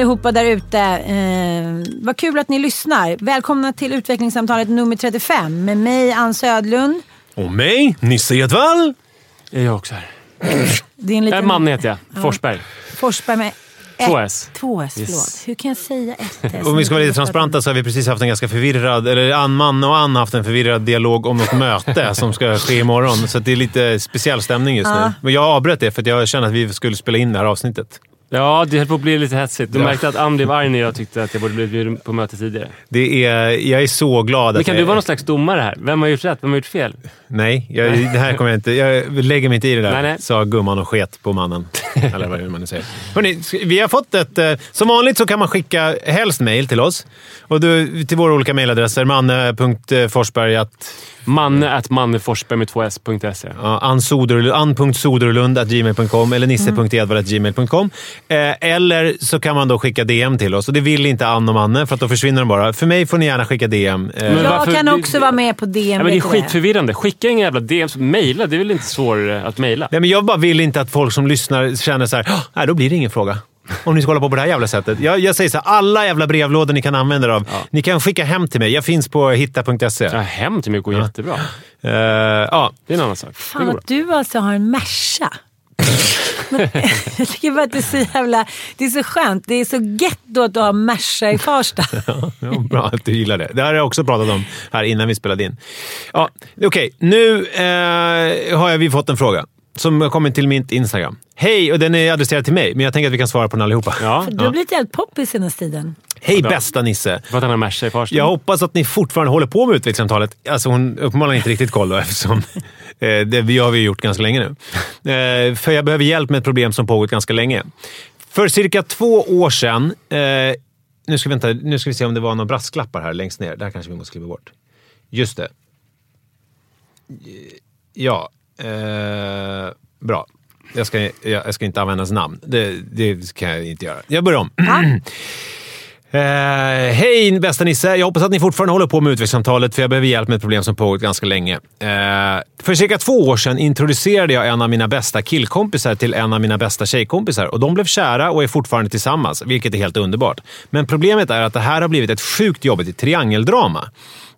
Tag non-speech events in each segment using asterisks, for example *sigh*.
allihopa där ute. Eh, vad kul att ni lyssnar. Välkomna till utvecklingssamtalet nummer 35 med mig Ann Södlund. Och mig, Nisse Edwall. Är jag också här. Det är en liten... man heter jag. Forsberg. Forsberg med Två ett- S. Två S, Yes. Hur kan jag säga ett S? *laughs* Om vi ska vara lite transparenta så har vi precis haft en ganska förvirrad, eller Ann Man och Ann har haft en förvirrad dialog om något möte *laughs* som ska ske imorgon. Så det är lite speciell stämning just Ja. nu. Men jag avbröt det för att jag kände att vi skulle spela in det här avsnittet. Ja, det höll på att bli lite hetsigt. Du Ja. märkte att Ann blev arg när jag tyckte att jag borde bli bjuden på möte tidigare. Det är, jag är så glad Men kan jag, du vara någon slags domare här? Vem har gjort rätt? Vem har gjort fel? Nej, jag, det här kommer jag inte... Jag lägger mig inte i det där, Nej, nej. sa gumman och sket på mannen. Eller vad man nu säger. Hörrni, vi har fått ett... eh, Som vanligt så kan man skicka helst mejl till oss. Och du, till våra olika mejladresser. Manne.forsberg Manne at manneforsberg med två s.se. Ja, ann.soderlund- ann.soderlund.gmail.com eller nisse.edvard.gmail.com. Eh, eller så kan man då skicka DM till oss. Och det vill inte Ann och Manne, för att då försvinner de bara. För mig får ni gärna skicka DM. Eh, Men Jag varför- kan det- också vara med på DM. Ja, men det är skitförvirrande. Skicka inga jävla DMs. Mejla. Det är väl inte svårare att mejla? Nej, men jag bara vill inte att folk som lyssnar känner så här, "Åh, nej, då blir det ingen fråga. Om ni ska hålla på på det här jävla sättet. Jag, jag säger så här, alla jävla brevlådor ni kan använda er av. Ni kan skicka hem till mig. Jag finns på hitta.se. Ja, hem till mig går jättebra. Eh, ja. Det är en annan sak. Fan att du alltså har en Merca. *laughs* Men *laughs* jag tycker bara att det är så jävla... Det är så skönt. Det är så gött då att du har Merca i Farsta. *laughs* Ja, bra att du gillar det. Det här har jag också pratat om här innan vi spelade in. Ja, Okej, nu eh, har jag, vi fått en fråga som har kommit till mitt Instagram. Hej, och den är adresserad till mig, men jag tänker att vi kan svara på den allihopa. Ja, Du har blivit jävligt poppis senaste tiden. Hej bästa Nisse! för att han har Merca i Farsta. Jag hoppas att ni fortfarande håller på med utvecklingssamtalet. Alltså hon uppenbarligen inte riktigt koll då, *laughs* eftersom eh, det vi har vi gjort ganska länge nu. Eh, för jag behöver hjälp med ett problem som pågått ganska länge. För cirka två år sedan... Eh, nu, ska vi vänta, nu ska vi se om det var några brasklappar här längst ner. Det här kanske vi måste kliva bort. Just det. Ja. Eh, bra. Jag ska, jag, jag ska inte använda hans namn. Det, det kan jag inte göra. Jag börjar om. *clears throat* Eh, Hej bästa Nisse! Jag hoppas att ni fortfarande håller på med utvecklingssamtalet för jag behöver hjälp med ett problem som pågått ganska länge. Eh, för cirka två år sedan introducerade jag en av mina bästa killkompisar till en av mina bästa tjejkompisar och de blev kära och är fortfarande tillsammans, vilket är helt underbart. Men problemet är att det här har blivit ett sjukt jobbigt triangeldrama.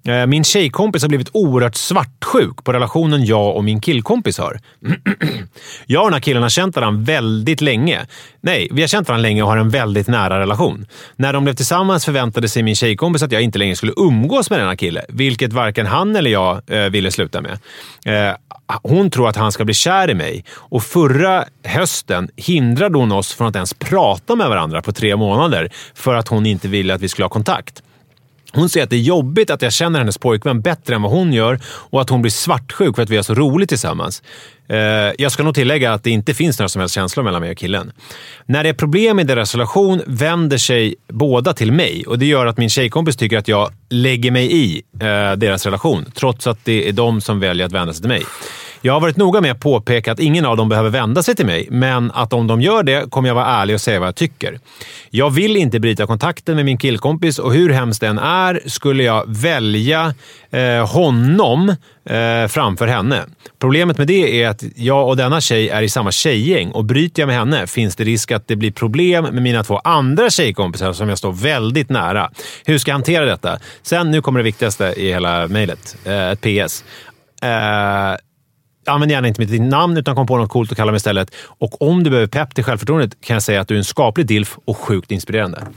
Eh, min tjejkompis har blivit oerhört svartsjuk på relationen jag och min killkompis har. *clears throat* Jag och den här killen har känt varandra väldigt länge. Nej, vi har känt varandra länge och har en väldigt nära relation. När de blev tillsammans förväntade sig min tjejkompis att jag inte längre skulle umgås med denna kille, vilket varken han eller jag eh, ville sluta med. Eh, hon tror att han ska bli kär i mig och förra hösten hindrade hon oss från att ens prata med varandra på tre månader för att hon inte ville att vi skulle ha kontakt. Hon säger att det är jobbigt att jag känner hennes pojkvän bättre än vad hon gör och att hon blir svartsjuk för att vi har så roligt tillsammans. Eh, jag ska nog tillägga att det inte finns några som helst känslor mellan mig och killen. När det är problem i deras relation vänder sig båda till mig och det gör att min tjejkompis tycker att jag lägger mig i eh, deras relation, trots att det är de som väljer att vända sig till mig. Jag har varit noga med att påpeka att ingen av dem behöver vända sig till mig, men att om de gör det kommer jag vara ärlig och säga vad jag tycker. Jag vill inte bryta kontakten med min killkompis och hur hemskt den är skulle jag välja eh, honom eh, framför henne. Problemet med det är att jag och denna tjej är i samma tjejgäng och bryter jag med henne finns det risk att det blir problem med mina två andra tjejkompisar som jag står väldigt nära. Hur ska jag hantera detta? Sen, nu kommer det viktigaste i hela mejlet. Eh, ett PS. Eh, Använd gärna inte mitt namn utan kom på något coolt att kalla mig istället. Och om du behöver pepp till självförtroendet kan jag säga att du är en skaplig dilf och sjukt inspirerande. *laughs*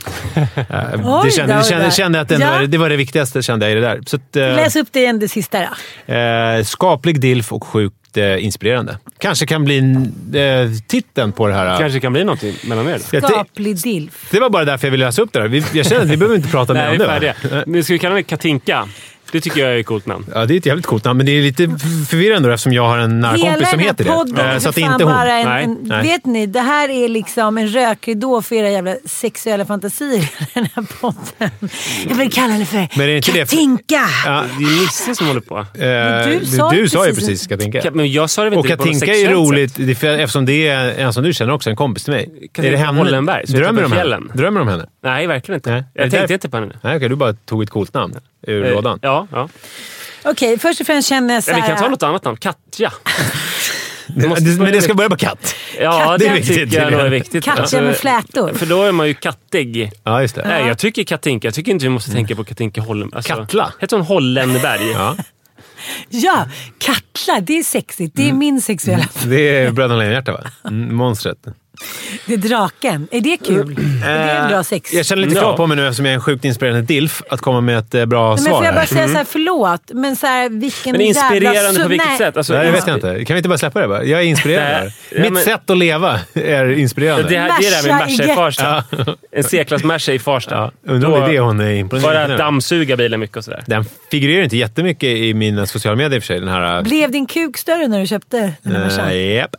Eh, det kände, då, det kände, då. kände att det, Ja. var, det var det viktigaste kände jag i det där. Så att, eh, Läs upp det igen, det sista då. eh, skaplig dilf och sjukt eh, inspirerande. Kanske kan bli eh, titeln på det här. kanske kan bli någonting mellan er. Te- Skaplig dilf. det var bara därför jag ville läsa upp det här. Vi, jag känner att vi behöver inte prata mer om det. Nu ska vi kalla det Katinka. Det tycker jag är ett coolt namn. Ja, det är ett jävligt coolt namn, men det är lite förvirrande eftersom jag har en nära kompis Hela som heter det. podden Eh, Så är att det fan inte hon. bara en, Nej, en, nej. Vet ni, det här är liksom en rökridå för era jävla sexuella fantasier. Den här podden. Jag vill kalla det för Men är det inte det- Katinka. Ja, Det är Nisse som håller på. eh, du du, sa du sa ju precis- Katinka. Ka- Men jag sa det väl Och inte något Katinka är ju roligt, sätt? det är för, eftersom det är en som du känner också, en kompis till mig. Katinka är det henne? Hollenberg, Drömmer om henne? Drömmer om henne? Nej, verkligen inte. Nej. Är det Jag tänkte inte på henne. Nej, okej, du bara tog ett coolt namn ur Eh, lådan. Ja, ja. Okej, först och främst känner jag så ja. Vi här. kan ta något annat namn. Katja. Men det ska börja på katt. Ja, Det är det, viktigt, tycker jag nog är viktigt. Alltså, Katja med flätor. För då är man ju kattig. Ja, just det. Nej, jag tycker Katinka. Jag tycker inte vi måste tänka på Katinka Holm. Alltså, Katla. Heter hon Hollenberg? Ja, Ja, Katla. Det är sexigt. Det är Mm. min sexuella... det är Bröderna Lejonhjärta, va? Mm, monstret. Det är draken. Är det kul? är det en bra sex? Jag känner lite krav på mig nu eftersom jag är en sjukt inspirerande DILF att komma med ett eh, bra Men svar får jag bara här. säga så här, förlåt, men så här, vilken Men inspirerande jävla... på vilket nej, sätt? Alltså, Nej, det vet jag inte. Kan vi inte bara släppa det? Bara? Jag är inspirerad. Ja, Mitt men- sätt att leva är inspirerande. Det, här, det är det här med Merca i Merca i get- Farsta. En C-klass Merca i Farsta. Ja, undrar om det är det hon är Bara imponerad av. dammsuga bilen mycket och sådär. Den figurerar inte jättemycket i mina sociala medier i och för sig. Den här... Blev din kuk större när du köpte den här Uh, Mercan? japp.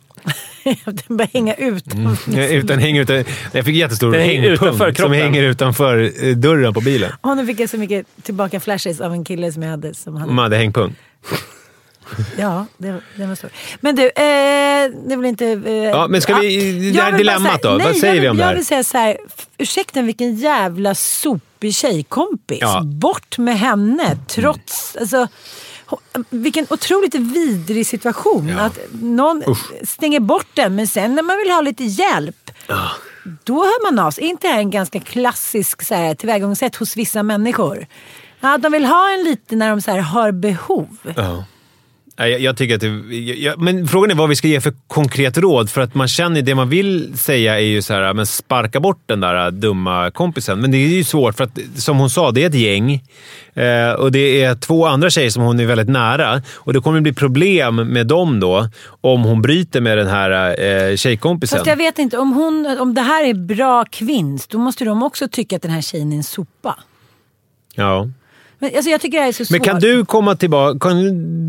*laughs* Den började hänga ut. Mm. *laughs* Utan hänger utan, jag fick jättestor Den hänger utanför hängpung som hänger utanför eh, dörren på bilen. Och nu fick jag så mycket tillbaka flashes av en kille som jag hade. Som hade man hade hängpung. *laughs* ja, det, det var stor. Men du, eh, det väl inte... Eh, Ja, men ska vi- det Jag här vill dilemmat säga- då? Vad Nej, säger jag vi om vill, det här? Jag vill säga så här, ursäkta vilken jävla sopig tjejkompis. Ja. Bort med henne, trots... Alltså, vilken otroligt vidrig situation. Ja. Att någon stänger bort den, men sen när man vill ha lite hjälp, då hör man av sig. Är inte det här en ganska klassisk så här, tillvägagångssätt hos vissa människor? Ja, de vill ha en lite när de så här, har behov. Ja. Jag, jag tycker att det, jag, men frågan är vad vi ska ge för konkret råd. För att man känner, det man vill säga är ju så här, men sparka bort den där dumma kompisen. Men det är ju svårt för att, som hon sa, det är ett gäng. Eh, och det är två andra tjejer som hon är väldigt nära. Och det kommer bli problem med dem då, om hon bryter med den här eh, tjejkompisen. Fast jag vet inte, om, hon, om det här är bra kvinns, då måste de också tycka att den här tjejen är en sopa. Ja. Men, alltså, jag tycker det här är så svårt. Men kan du komma tillbaka? Kan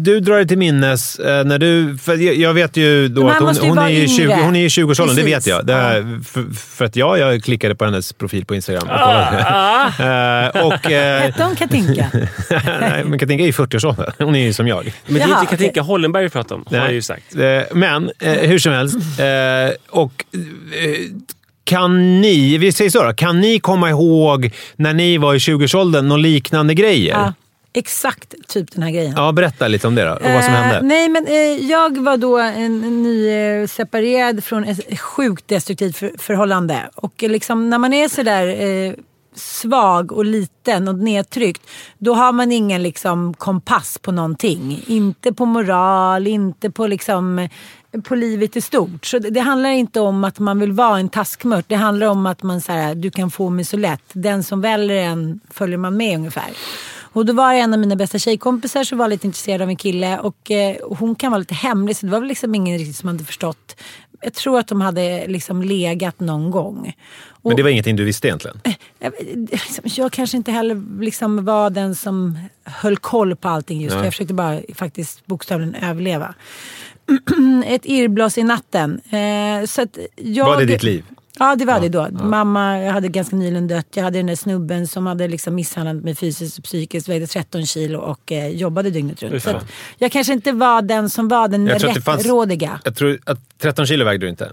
du dra dig till minnes eh, när du... För jag, jag vet ju då att hon, hon, är vara i 20, yngre. hon är i 20-årsåldern, det vet jag. Det här, för, för att jag, jag klickade på hennes profil på Instagram och kollade. Eh, och, eh, Hette hon Katinka? *laughs* nej, men Katinka är ju 40-årsåldern. Hon är ju som jag. Men det är Jaha, inte Katinka Hollenberg vi pratar om, har jag ju sagt. Eh, Men eh, hur som helst. eh, Och eh, kan ni, vi säger så då, kan ni komma ihåg när ni var i 20-årsåldern någon liknande grejer? ja, exakt typ den här grejen. Ja, berätta lite om det då, och vad som Eh, hände. nej, men eh, jag var då en, en ny eh, separerad från ett sjukt destruktivt för, förhållande. Och liksom, när man är sådär eh, svag och liten och nedtryckt, då har man ingen liksom, kompass på någonting. Inte på moral, inte på liksom eh, på livet i stort. Så det, det handlar inte om att man vill vara en taskmört. Det handlar om att man så här, du kan få mig så lätt. Den som väljer en följer man med ungefär. Och då var det en av mina bästa tjejkompisar som var lite intresserad av en kille och eh, hon kan vara lite hemlig så det var väl liksom ingen riktigt som hade förstått. Jag tror att de hade liksom legat någon gång. Och, Men det var ingenting du visste egentligen? jag, liksom, jag kanske inte heller liksom var den som höll koll på allting just för Jag försökte bara faktiskt bokstavligen överleva. *clears throat* Ett irrbloss i natten. Eh, så jag, Var det ditt liv? Ja, det var det då. Mamma jag hade ganska nyligen dött. Jag hade den där snubben som hade liksom misshandlat mig fysiskt och psykiskt, vägde 13 kilo och eh, jobbade dygnet runt. Så jag kanske inte var den som var den rättrådiga. Jag tror att 13 kilo vägde du inte.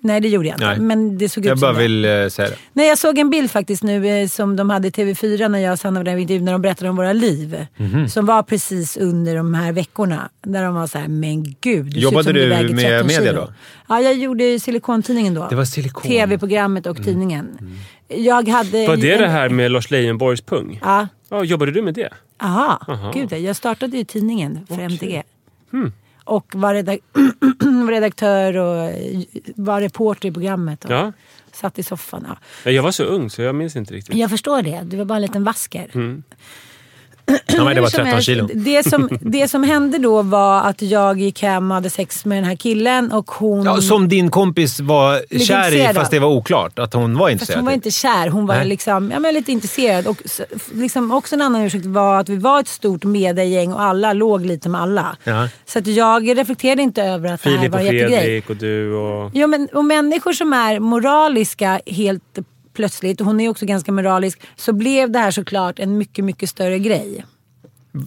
Nej, det gjorde jag inte. Nej. Men det såg ut Jag som bara det. vill eh, säga det. Nej, jag såg en bild faktiskt nu eh, som de hade i TV4 när jag och Sanna var där vid intervjun, när de berättade om våra liv. Mhm. Som var precis under de här veckorna. Där de var så här, men gud. Du ser ut Jobbade som du väger med 13 media kilo." då? Ja, jag gjorde Silikontidningen då. Det var silikon. Mm. TV-programmet och tidningen. Jag hade... Var det en- det här med Lars Leijonborgs pung? Ja. Ja, jobbade du med det? Aha, Aha. gud jag startade ju tidningen för MTG. Och var, redak *clears throat* redaktör och eh, var reporter i programmet. Och Ja. Satt i soffan. Ja, Jag var så ung så jag minns inte riktigt. Jag förstår det, du var bara en liten vasker. Mm. Bara Hur som 13 helst, kilo. Det som, det som hände då var att jag gick hem och hade sex med den här killen och hon... Ja, som din kompis var Lite kär i, fast det var oklart att hon var Fast intresserad. hon var inte kär, hon var Nej. liksom, ja, men lite intresserad. Och liksom också en annan ursäkt var att vi var ett stort mediegäng och alla låg lite med alla. Ja. Så att jag reflekterade inte över att det här Filip var och en jättegrej. Fredrik och du och... Ja, men, och människor som är moraliska helt plötsligt, och hon är också ganska moralisk, så blev det här såklart en mycket, mycket större grej.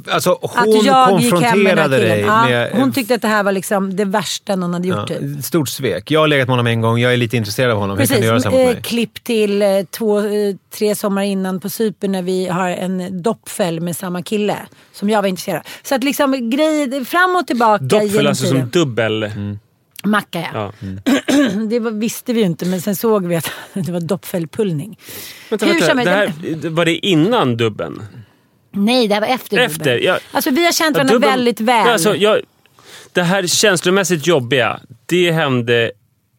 Alltså, Att hon jag gick hem med den här konfronterade killen. dig Ja, med... hon tyckte att det här var liksom det värsta någon hade gjort. Ja, typ. stort svek. Jag har legat med honom en gång, jag är lite intresserad av honom. Hur kan du göra så här mot eh, mig? klipp till eh, två, eh, tre somrar innan på Cypern när vi har en doppfäll med samma kille. Som jag var intresserad av. Så att liksom grejer fram och tillbaka Doppfel genom alltså som dubbel... Mm. Macka ja. Ja. *clears throat* Det var, visste vi ju inte men sen såg vi att *laughs* det var doppfällpullning. Vänta, Hur vänta. Det här, var det innan dubben? Nej, det här var efter Efter, dubben. ja. Alltså vi har känt varandra dubben- väldigt väl. Alltså, jag, det här känslomässigt jobbiga, det hände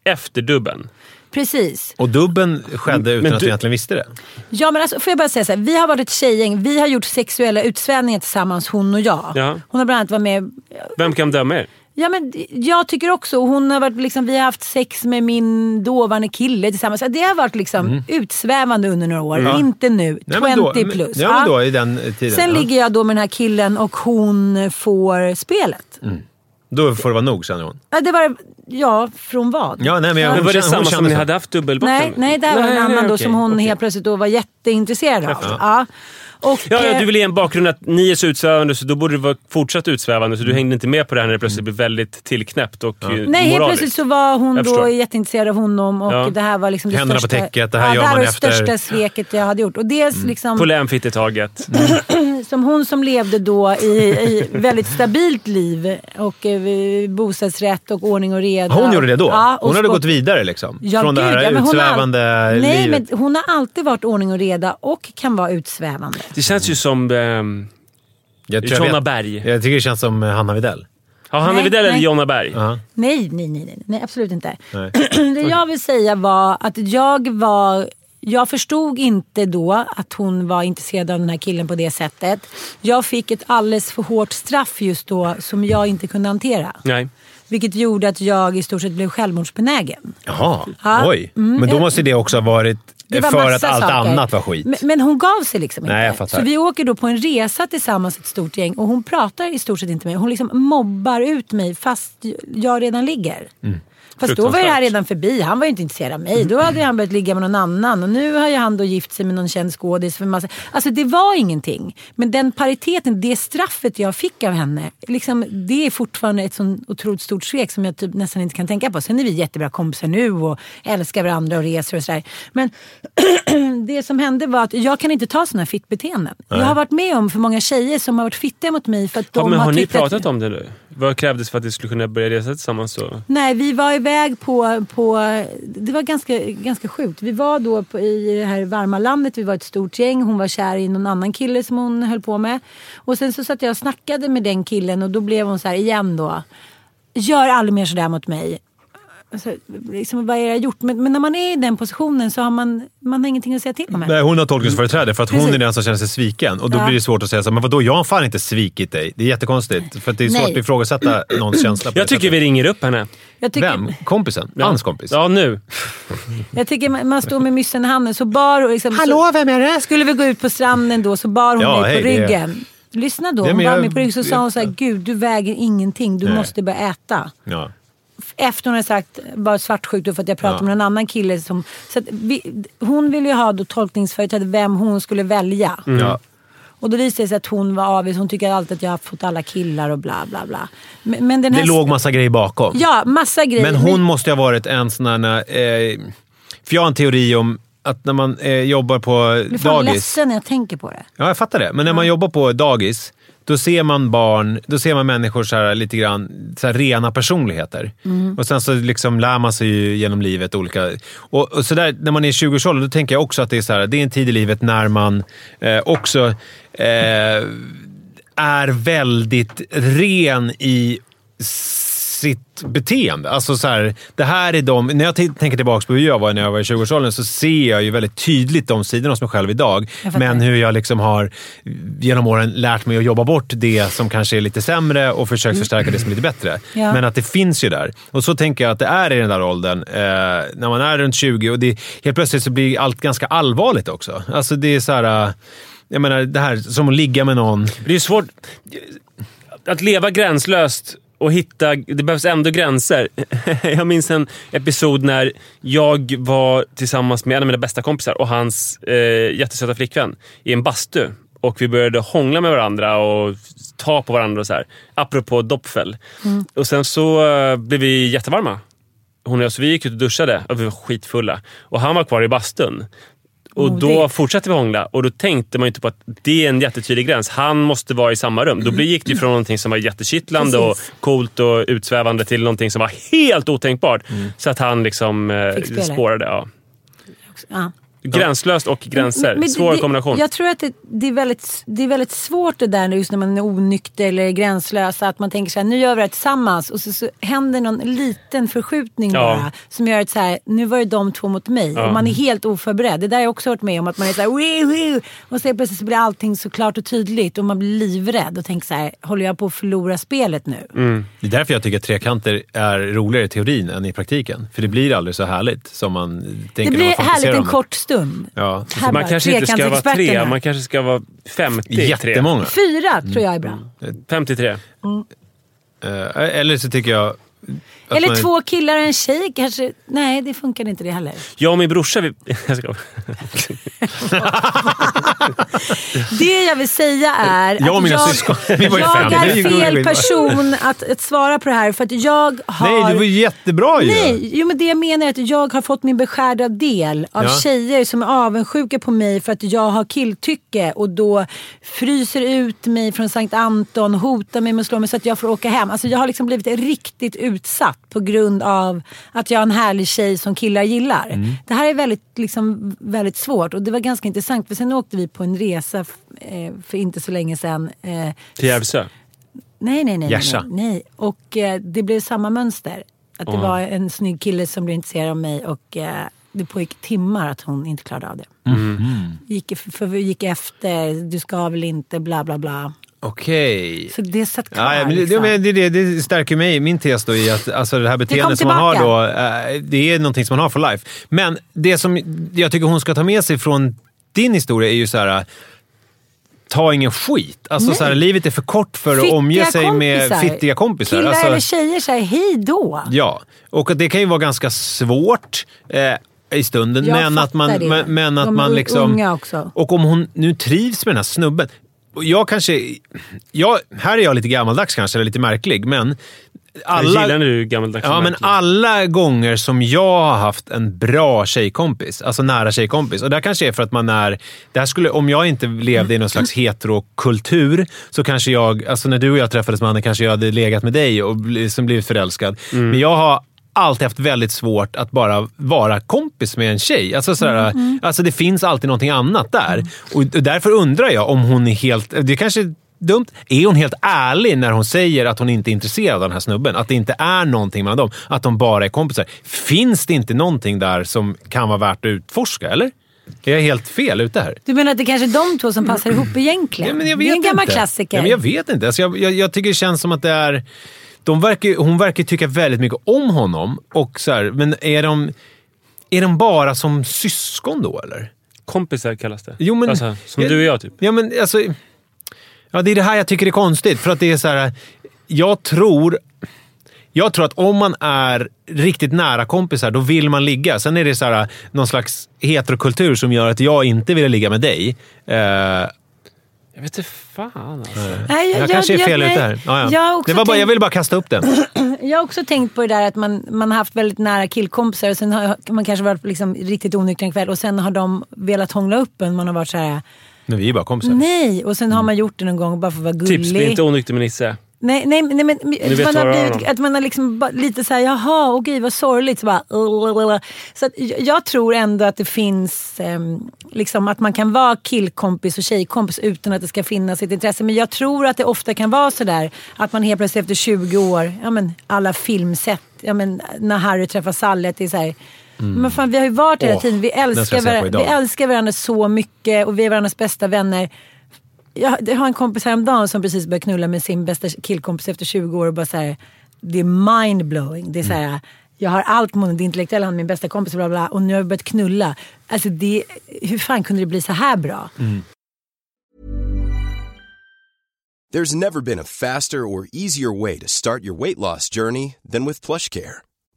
efter dubben. Precis. Och dubben skedde utan Men att du- du egentligen visste det. Ja men alltså, får jag bara säga så här. Vi har varit ett tjejgäng. Vi har gjort sexuella utsvävningar tillsammans, hon och jag. Ja. Hon har bland annat varit med Vem kan döma er? Ja, men jag tycker också. Hon har varit, liksom, vi har haft sex med min dåvarande kille tillsammans. Det har varit liksom utsvävande under några år. Inte nu. Mm. Nej, men då- 20 plus. Ja, men då i den tiden. Sen ja. ligger jag då med den här killen och hon får spelet. Då får det vara nog, känner hon. Ja, det var, ja, från vad? Ja, nej, men jag- Men hon var det samma som ni hade haft dubbelbotten Nej, nej, det här var en Nej, annan då okej, som hon okej. helt plötsligt då var jätteintresserad av. Ja. Och, Ja, ja, eh, du vill ge en bakgrund att ni är så utsvävande så då borde det vara fortsatt utsvävande. Så du hängde inte med på det här när det plötsligt blev väldigt tillknäppt och eh, Nej, helt plötsligt så var hon Jag då förstår. jätteintresserad av honom och Ja. det här var liksom det Händerna på största, täcket, det här ja, gör det här man var det efter- största sveket jag hade gjort. Och dels liksom, På Lämfittetaget. *clears throat* som hon som levde då i, i väldigt stabilt liv och eh, bostadsrätt och ordning och reda. Hon gjorde det då? Ja, och hon hade sport- gått vidare liksom? Ja, Från det gud, här ja, har all- utsvävande Nej, livet? men hon har alltid varit ordning och reda och kan vara utsvävande. Det känns ju som jag, tror jag, Jonna Berg. jag tycker det känns som eh, Hanna Widell. Ja, Hanna Nej, Widell eller. Jonna Berg? Ja. Nej, nej, nej, nej, nej absolut inte. Nej. *clears throat* Det jag vill säga var att jag var... Jag förstod inte då att hon var intresserad av den här killen på det sättet. Jag fick ett alldeles för hårt straff just då som jag inte kunde hantera. Nej. Vilket gjorde att jag i stort sett blev självmordsbenägen. Jaha, Ja. oj. Mm, Men då måste det också ha varit för att allt saker. annat var skit. Men, men hon gav sig liksom Nej, jag inte. fattar. Så vi åker då på en resa tillsammans, ett stort gäng. Och hon pratar i stort sett inte med mig. Hon liksom mobbar ut mig fast jag redan ligger. Mm. Fast då var det här redan förbi. Han var ju inte intresserad av mig. Då hade han börjat ligga med någon annan. Och nu har ju han då gift sig med någon känd skådis. För massa... Alltså det var ingenting. Men den pariteten, det straffet jag fick av henne. Liksom, det är fortfarande ett sånt otroligt stort svek som jag typ nästan inte kan tänka på. Sen är vi jättebra kompisar nu och älskar varandra och reser och sådär. Men *clears throat* det som hände var att jag kan inte ta sådana fittbeteenden. Jag har varit med om för många tjejer som har varit fittiga mot mig för att Ja, de men har har ni tyckt att- pratat om det nu? Vad krävdes för att ni skulle kunna börja resa tillsammans då? Nej, vi var iväg på... på det var ganska, ganska sjukt. Vi var då på, i det här varma landet. Vi var ett stort gäng. Hon var kär i någon annan kille som hon höll på med. Och sen så satt jag och snackade med den killen och då blev hon så här igen då. Gör aldrig mer sådär mot mig. Alltså, liksom, vad är det jag har gjort? Men, men när man är i den positionen så har man, man har ingenting att säga till om. Nej, hon har tolkningsföreträde för att hon Precis. är den som känner sig sviken. Och då Ja. blir det svårt att säga så men vadå, jag har fan inte svikit dig. Det är jättekonstigt. För att det är svårt Nej. att ifrågasätta någons känsla på Jag det tycker vi ringer upp henne. Jag tycker, Vem? Kompisen? Hans kompis? Ja, nu. jag tycker man- man står med myssen i handen. Så bar och liksom, Hallå, vem är det? Skulle vi gå ut på stranden då så bar hon Ja, mig på hej, det- ryggen. Lyssna då, Ja, hon bar jag- mig på ryggen så sa hon så här, gud du väger ingenting, du Nej. måste börja äta. Ja. Efter hon hade sagt, bara svartsjuk för att jag pratade Ja. med en annan kille som... Så att vi, hon ville ju ha då tolkningsföreträde vem hon skulle välja. Ja. Och då visade det sig att hon var avis, hon tycker alltid att jag har fått alla killar och bla bla bla. Men, men den här... Det låg massa grejer bakom. Ja, massa grejer. Men hon måste ju ha varit en sån här... Eh, för jag har en teori om att när man eh, jobbar på Jag blir fan dagis... ledsen när jag tänker på det. Ja, jag fattar det. Men när man jobbar på dagis, då ser man barn, då ser man människor så här, lite grann så här, rena personligheter. Mm. Och sen så liksom lär man sig ju genom livet olika... Och, och så där, när man är i 20-årsåldern, då tänker jag också att det är, så här, det är en tid i livet när man eh, också eh, är väldigt ren i sitt beteende. Alltså så här, det här är de, när jag tänker tillbaka på hur jag var när jag var i 20-årsåldern så ser jag ju väldigt tydligt de sidorna hos mig själv idag. Men hur jag liksom har genom åren lärt mig att jobba bort det som kanske är lite sämre och försökt förstärka det som är lite bättre. Ja. Men att det finns ju där. Och så tänker jag att det är i den där åldern. Eh, när man är runt 20 och det, helt plötsligt så blir allt ganska allvarligt också. Alltså det är så här... eh, Jag menar, det här som att ligga med någon. Det är svårt att leva gränslöst och hitta... Det behövs ändå gränser. *laughs* Jag minns en episod när jag var tillsammans med en av mina bästa kompisar och hans eh, jättesöta flickvän i en bastu. Och vi började hångla med varandra och ta på varandra och så här. Apropå doppfäll. Och sen så eh, blev vi jättevarma. Hon och jag, så vi gick ut och duschade och vi var skitfulla. Och han var kvar i bastun. Och då Modigt. fortsatte vi hångla och då tänkte man ju inte på att det är en jättetydlig gräns. Han måste vara i samma rum. Då blir- gick det från någonting som var jättekittlande och coolt och utsvävande till någonting som var helt otänkbart. Så att han liksom eh, spårade. Ja. Ja. Gränslöst och gränser. Men- men Svår det, kombination. Jag tror att det, det, är väldigt, det är väldigt svårt det där just när man är onykter eller gränslös. Att man tänker så här, nu gör vi det här tillsammans och så, så händer någon liten förskjutning Ja. bara. Som gör att så här, nu var det de två mot mig. Ja. Och man är helt oförberedd. Det där har jag också varit med om. Att man är så här, och så plötsligt så blir allting så klart och tydligt. Och man blir livrädd och tänker så här, håller jag på att förlora spelet nu? Mm. Det är därför jag tycker att trekanter är roligare i teorin än i praktiken. För det blir aldrig så härligt som man tänker Det när blir man härligt en kort stund. Ja. Här man bara, kanske inte ska vara tre, man kanske ska vara 53. Jättemånga. Fyra tror jag är bra. 53. Eh, Eller så tycker jag... Eller man- två killar och en tjej kanske. Nej, det funkar inte det heller. Jag och min brorsa, vi... *laughs* Jag ska... *laughs* *laughs* *laughs* Det jag vill säga är Jag och mina jag, syskon, vi var ju jag fem. Är fel person att, att svara på det här för att jag har... Nej, det var jättebra ju! Nej, jo, men det jag menar är att jag har fått min beskärda del av Ja. tjejer som är avundsjuka på mig för att jag har killtycke och då fryser ut mig från Sankt Anton, hotar mig med att slå mig så att jag får åka hem. Alltså jag har liksom blivit riktigt utsatt på grund av att jag är en härlig tjej som killar gillar. Mm. Det här är väldigt, liksom, väldigt svårt och det var ganska intressant för sen åkte vi på en resa f- eh, för inte så länge sedan. Eh, Till Järvsö. Nej, nej, nej. nej, Järsa. nej, nej. Och eh, det blev samma mönster. Att det Ja. var en snygg kille som blev intresserad av mig och det pågick timmar att hon inte klarade av det. Gick, för gick efter, du ska väl inte, bla bla bla. Okej. Så det satt kvar. Ja, men det, liksom. det, det, det stärker mig, min tes då i att alltså det här beteendet som man har då, det är någonting som man har for life. Men det som jag tycker hon ska ta med sig från din historia är ju så här. Ta ingen skit. Alltså Nej. så här, livet är för kort för att Fittiga omge sig med kompisar. fittiga kompisar. Killar Alltså, eller tjejer säger hej då. Ja, och att det kan ju vara ganska svårt eh, i stunden. Jag men att man, det. men, att De man liksom... unga också. Och om hon nu trivs med den här snubben. Jag kanske... Jag, här är jag lite gammaldags kanske, eller lite märklig, men... Alla... Gillar du gammaldags Ja, men alla gånger som jag har haft en bra tjejkompis, alltså nära tjejkompis, och det här kanske är för att man är... Det här skulle, om jag inte levde i någon slags heterokultur, så kanske jag... Alltså när du och jag träffades mannen kanske jag hade legat med dig och liksom blivit förälskad. Mm. Men jag har alltid haft väldigt svårt att bara vara kompis med en tjej. Alltså, sådär, alltså det finns alltid någonting annat där. Och och därför undrar jag om hon är helt... Det kanske är dumt. Är hon helt ärlig när hon säger att hon inte är intresserad av den här snubben? Att det inte är någonting mellan dem? Att de bara är kompisar? Finns det inte någonting där som kan vara värt att utforska, eller? Är jag helt fel ute här? Du menar att det kanske är de två som passar ihop egentligen? Ja, men jag det vet är en gammal inte. klassiker. Ja, men jag vet inte. Alltså jag, jag, jag tycker det känns som att det är... De verkar, hon verkar tycka väldigt mycket om honom. Och så här, men är de, är de bara som syskon då, eller? Kompisar kallas det. Jo, men- alltså, som jag- du och jag typ. Ja, men alltså... Ja, det är det här jag tycker är konstigt. För att det är så här... Jag tror... Jag tror att om man är riktigt nära kompisar, då vill man ligga. Sen är det så här, någon slags heterokultur som gör att jag inte vill ligga med dig. Eh, Jag vet inte fan alltså. Nej, jag, kanske är fel ute här. Ja, ja. Jag, det var bara, jag ville bara kasta upp den. *clears throat* jag har också tänkt på det där att man, man har haft väldigt nära killkompisar och sen har man kanske varit liksom riktigt onykter en kväll och sen har de velat hångla upp en. Man har varit så här, Men vi är bara kompisar. nej. Och sen har man gjort det någon gång bara för att vara gullig. Tips, bli inte onykter med Nisse. Nej, nej, nej men att man, har blivit, att man har liksom lite såhär, jaha, okej vad sorgligt. Så, bara, så att jag, tror ändå att det finns, ehm, liksom att man kan vara killkompis och tjejkompis utan att det ska finnas ett intresse. Men jag tror att det ofta kan vara sådär att man helt plötsligt efter 20 år, ja men alla filmsätt, ja men när Harry träffar Sally, det är såhär, men fan vi har ju varit hela tiden, vi älskar, varandra, vi älskar varandra så mycket och vi är varandras bästa vänner. Jag, jag har en kompis häromdagen som precis började knulla med sin bästa killkompis efter 20 år och bara såhär, det är mindblowing. Det är såhär, jag har allt honom, det intellektuella, han är min bästa kompis bla bla och nu har vi börjat knulla. Alltså det, hur fan kunde det bli så här bra? There's never been a faster or easier way to start your weight loss journey than with PlushCare.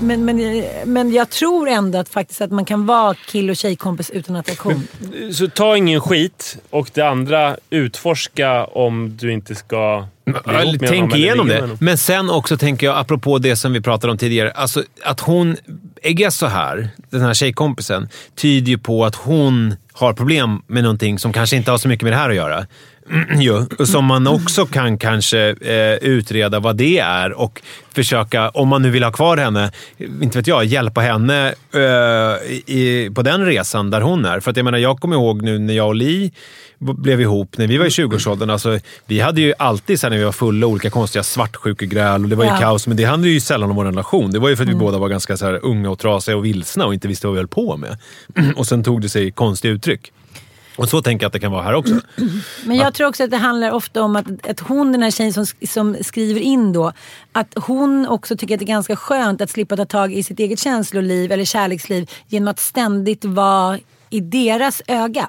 Men, men, men jag tror ändå att faktiskt att man kan vara kill och tjejkompis utan attraktion. Så ta ingen skit och det andra, utforska om du inte ska honom Tänk eller igenom det. honom. Men sen också tänker jag, apropå det som vi pratade om tidigare. Alltså att hon är så här, den här tjejkompisen, tyder ju på att hon har problem med någonting som kanske inte har så mycket med det här att göra. *clears throat* ju. Och Som man också kan kanske eh, utreda vad det är och försöka, om man nu vill ha kvar henne, inte vet jag, hjälpa henne eh, i, på den resan där hon är. För att jag menar, jag kommer ihåg nu när jag och Li blev ihop när vi var i 20-årsåldern. Alltså, vi hade ju alltid så när vi var fulla olika konstiga svartsjukegräl och det var ju Ja. kaos. Men det handlade ju sällan om vår relation. Det var ju för att vi båda var ganska så unga och trasiga och vilsna och inte visste vad vi höll på med. *clears throat* och sen tog det sig konstiga uttryck. Och så tänker jag att det kan vara här också. *clears throat* Men jag tror också att det handlar ofta om att, att hon, den här tjejen som, som skriver in då, att hon också tycker att det är ganska skönt att slippa ta tag i sitt eget känsloliv eller kärleksliv genom att ständigt vara i deras öga.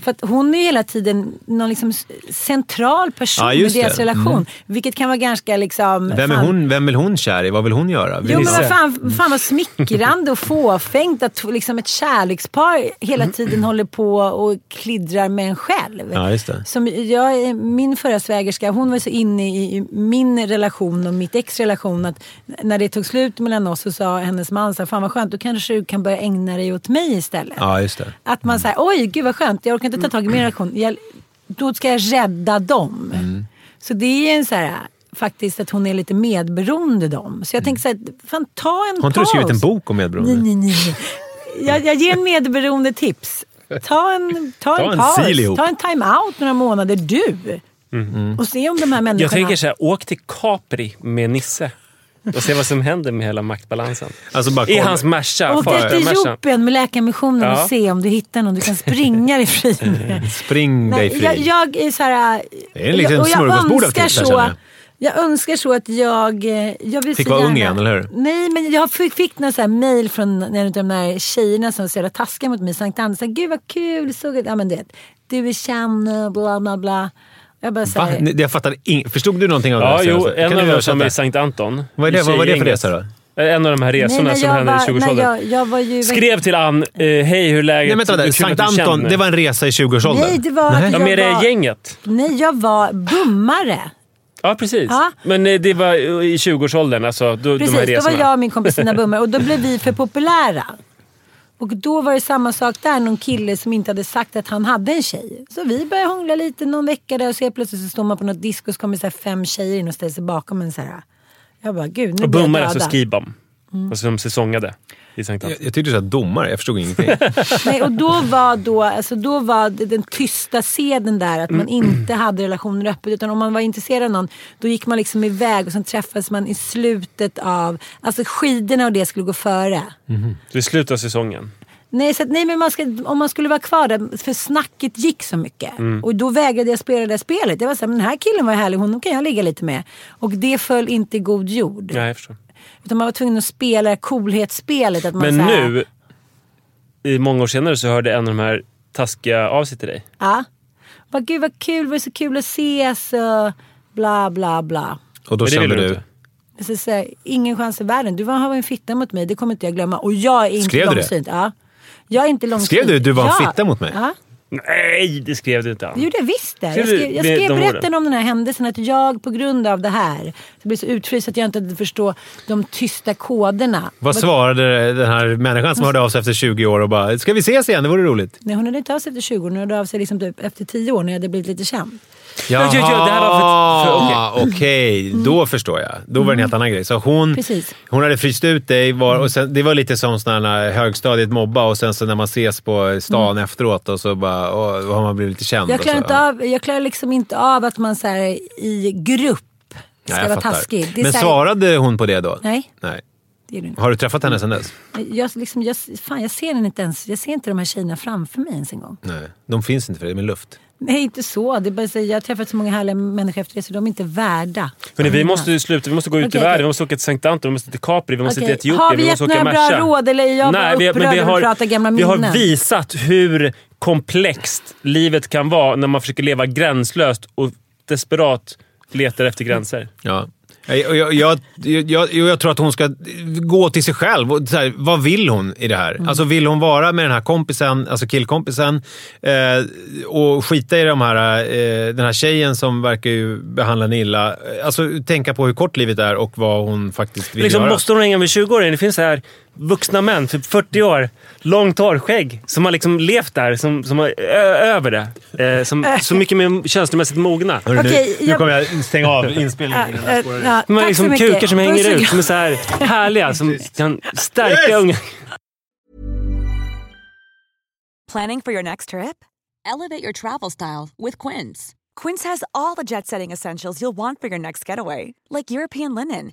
För att hon är ju hela tiden någon liksom central person Ja, i deras det. Mm. relation. Vilket kan vara ganska liksom... Vem är fan- hon, vem vill hon kär i? Vad vill hon göra? Vill Jo men vad fan, fan vad smickrande och fåfängt att liksom ett kärlekspar hela tiden håller på och klidrar med en själv. Ja, just det. Som jag, min förra svägerska, hon var så inne i min relation och mitt ex relation att när det tog slut mellan oss så sa hennes man så här, fan vad skönt, då kanske du kan börja ägna dig åt mig istället. Ja, just det. Att man säger, oj gud vad skönt, jag orkar inte ta tag i min relation. Jag, då ska jag rädda dem. Mm. Så det är en så här, faktiskt att hon är lite medberoende dem. Så jag tänker så här, fan ta en Har inte du paus. skrivit en bok om medberoende? Nej, nej, nej. Jag, jag ger en medberoende tips. Ta en, ta Ta en, en paus. Ta en time-out några månader du. Och se om de här människorna... Jag tänker så här, åk till Capri med Nisse. Och se vad som händer med hela maktbalansen. Alltså bara I hans Merca. Åk till. Etiopien med Läkarmissionen Ja. och se om du hittar någon du kan springa dig fri. Spring dig Nej, fri. jag, jag är så här... Det är en liten och jag smörgåsbord av här, så, jag. jag önskar så att jag... eh, jag vill Fick vara ung igen, eller hur? Nej, men jag fick, fick några så här mail från en av de där tjejerna som var så jävla taskiga mot mig. Sankt Anders. Gud vad kul. Så, ja, men det, du är känd, bla bla bla. Jag bara Va? säger... Nej, Jag fattar ing- Förstod du någonting av det? Ja, här jo, en Kan av du dem som är i? Sankt Anton. Vad, är det, vad var det för resa då? En av de här resorna men som hände var- i 20-årsåldern. nej, jag, jag ju... Skrev till Ann, eh, hej hur är läget? Nej, vänta, Det är vänta. Sankt Anton, känner. det var en resa i 20-årsåldern? Nej, det var Nej. Ja, jag med det var... gänget. Nej, jag var bummare. Ja, precis. Ja. Men eh, det var i 20-årsåldern, alltså, då, de Precis, här då resorna. var jag och min kompis Stina Bummar och då blev vi för populära. Och då var det samma sak där, någon kille som inte hade sagt att han hade en tjej. Så vi började hångla lite någon vecka där och så plötsligt så står man på något disco och så kommer så fem tjejer in och ställer sig bakom en så här. Jag bara, gud nu Och blir jag bummar dödad. alltså skibom. Alltså de säsongade i Sankt Jag, Anton. jag tyckte du sa domare, jag förstod ingenting. *laughs* Nej, och då var, då, alltså då var det den tysta seden där att man inte hade relationer öppet. Utan om man var intresserad av någon, då gick man liksom iväg och sen träffades man i slutet av... Alltså skidorna och det skulle gå före. Så i slutet av säsongen. Nej, så att, nej men man ska, om man skulle vara kvar där, för snacket gick så mycket. Och då vägrade jag spela det här spelet. Jag var såhär, men den här killen var härlig, honom kan jag ligga lite med. Och det föll inte i god jord. Ja, jag förstår. Utan man var tvungen att spela coolhetsspelet. Att man Men så här, nu, i många år senare, så hörde en av de här taskiga av sig till dig. Ja. Bara, gud vad kul, var det så kul att ses och bla bla bla. Och då kände du... inte. Jag ska säga, ingen chans i världen. Du var, har en fitta mot mig, det kommer inte jag glömma. Och jag är inte Skrev du det? långsynt. Ja. Jag är inte långsynt. Skrev du, du var en ja. fitta mot mig? Ja. Nej, det skrev du inte. Det gjorde jag visst det. Jag Skrev jag skrev de berättelsen om den här händelsen att jag på grund av det här så blev så utfryst att jag inte förstå de tysta koderna. Vad svarade den här människan som hörde av sig efter 20 år och bara “Ska vi ses igen? Det vore roligt”? Nej, hon hörde inte av sig efter 20 år, hon hörde av sig liksom typ efter 10 år när jag hade blivit lite känd. Ja, ja, ja, det här var för- för- okej. Jaha, Okej, då förstår jag. Då var det en helt annan grej. Så hon, Mm. Precis. hon hade fryst ut dig. Var, och sen, det var lite som här högstadiet mobba och sen så när man ses på stan efteråt och så bara, åh, har man blivit lite känd. Mm. Jag och klarar, inte ja. av, jag klarar liksom inte av att man så här, i grupp ska jag vara fattar. taskig. Men här, svarade hon på det då? Nej, Nej. Har du träffat henne sedan dess? Jag, liksom, jag, fan, jag ser inte ens. Jag ser inte de här tjejerna framför mig ens en gång. Nej. De finns inte för det, med luft. Nej, inte så. Det är bara, så jag har träffat så många härliga människor efter det så de är inte värda. Hörrni, vi Mm. måste sluta. Vi måste gå ut Okej, i världen. Vi måste åka till Sankt Anton, vi måste till Capri, vi måste Okej. till Etiopien, Har vi vi gett måste åka några bra Merca. råd eller är jag bara vi- upprörd över att prata gamla vi har minnen? visat hur komplext livet kan vara när man försöker leva gränslöst och desperat letar efter gränser. Ja. Jag, jag, jag, jag, tror att hon ska gå till sig själv. Och så här, vad vill hon i det här? Mm. Alltså Vill hon vara med den här kompisen, alltså killkompisen eh, och skita i de här, eh, den här tjejen som verkar ju behandla henne illa? Alltså tänka på hur kort livet är och vad hon faktiskt vill Liksom, göra. måste hon hänga med 20-åringar? Det finns så här vuxna män, typ 40 år, långt hår, skägg, som har liksom levt där, som, som har ö- över det. Eh, som, så mycket mer känslomässigt mogna. Hörru, Okej, nu, nu jag- kommer jag stänga av inspelningen. innan jag spårar ur. ja, De har tack liksom mycket. kukar som Puss hänger och ut, som är så här härliga, som kan stärka unga. Planning for your next trip? Elevate your travel style with Quince. Quince has all the jet setting essentials you'll want for your next getaway, like European linen,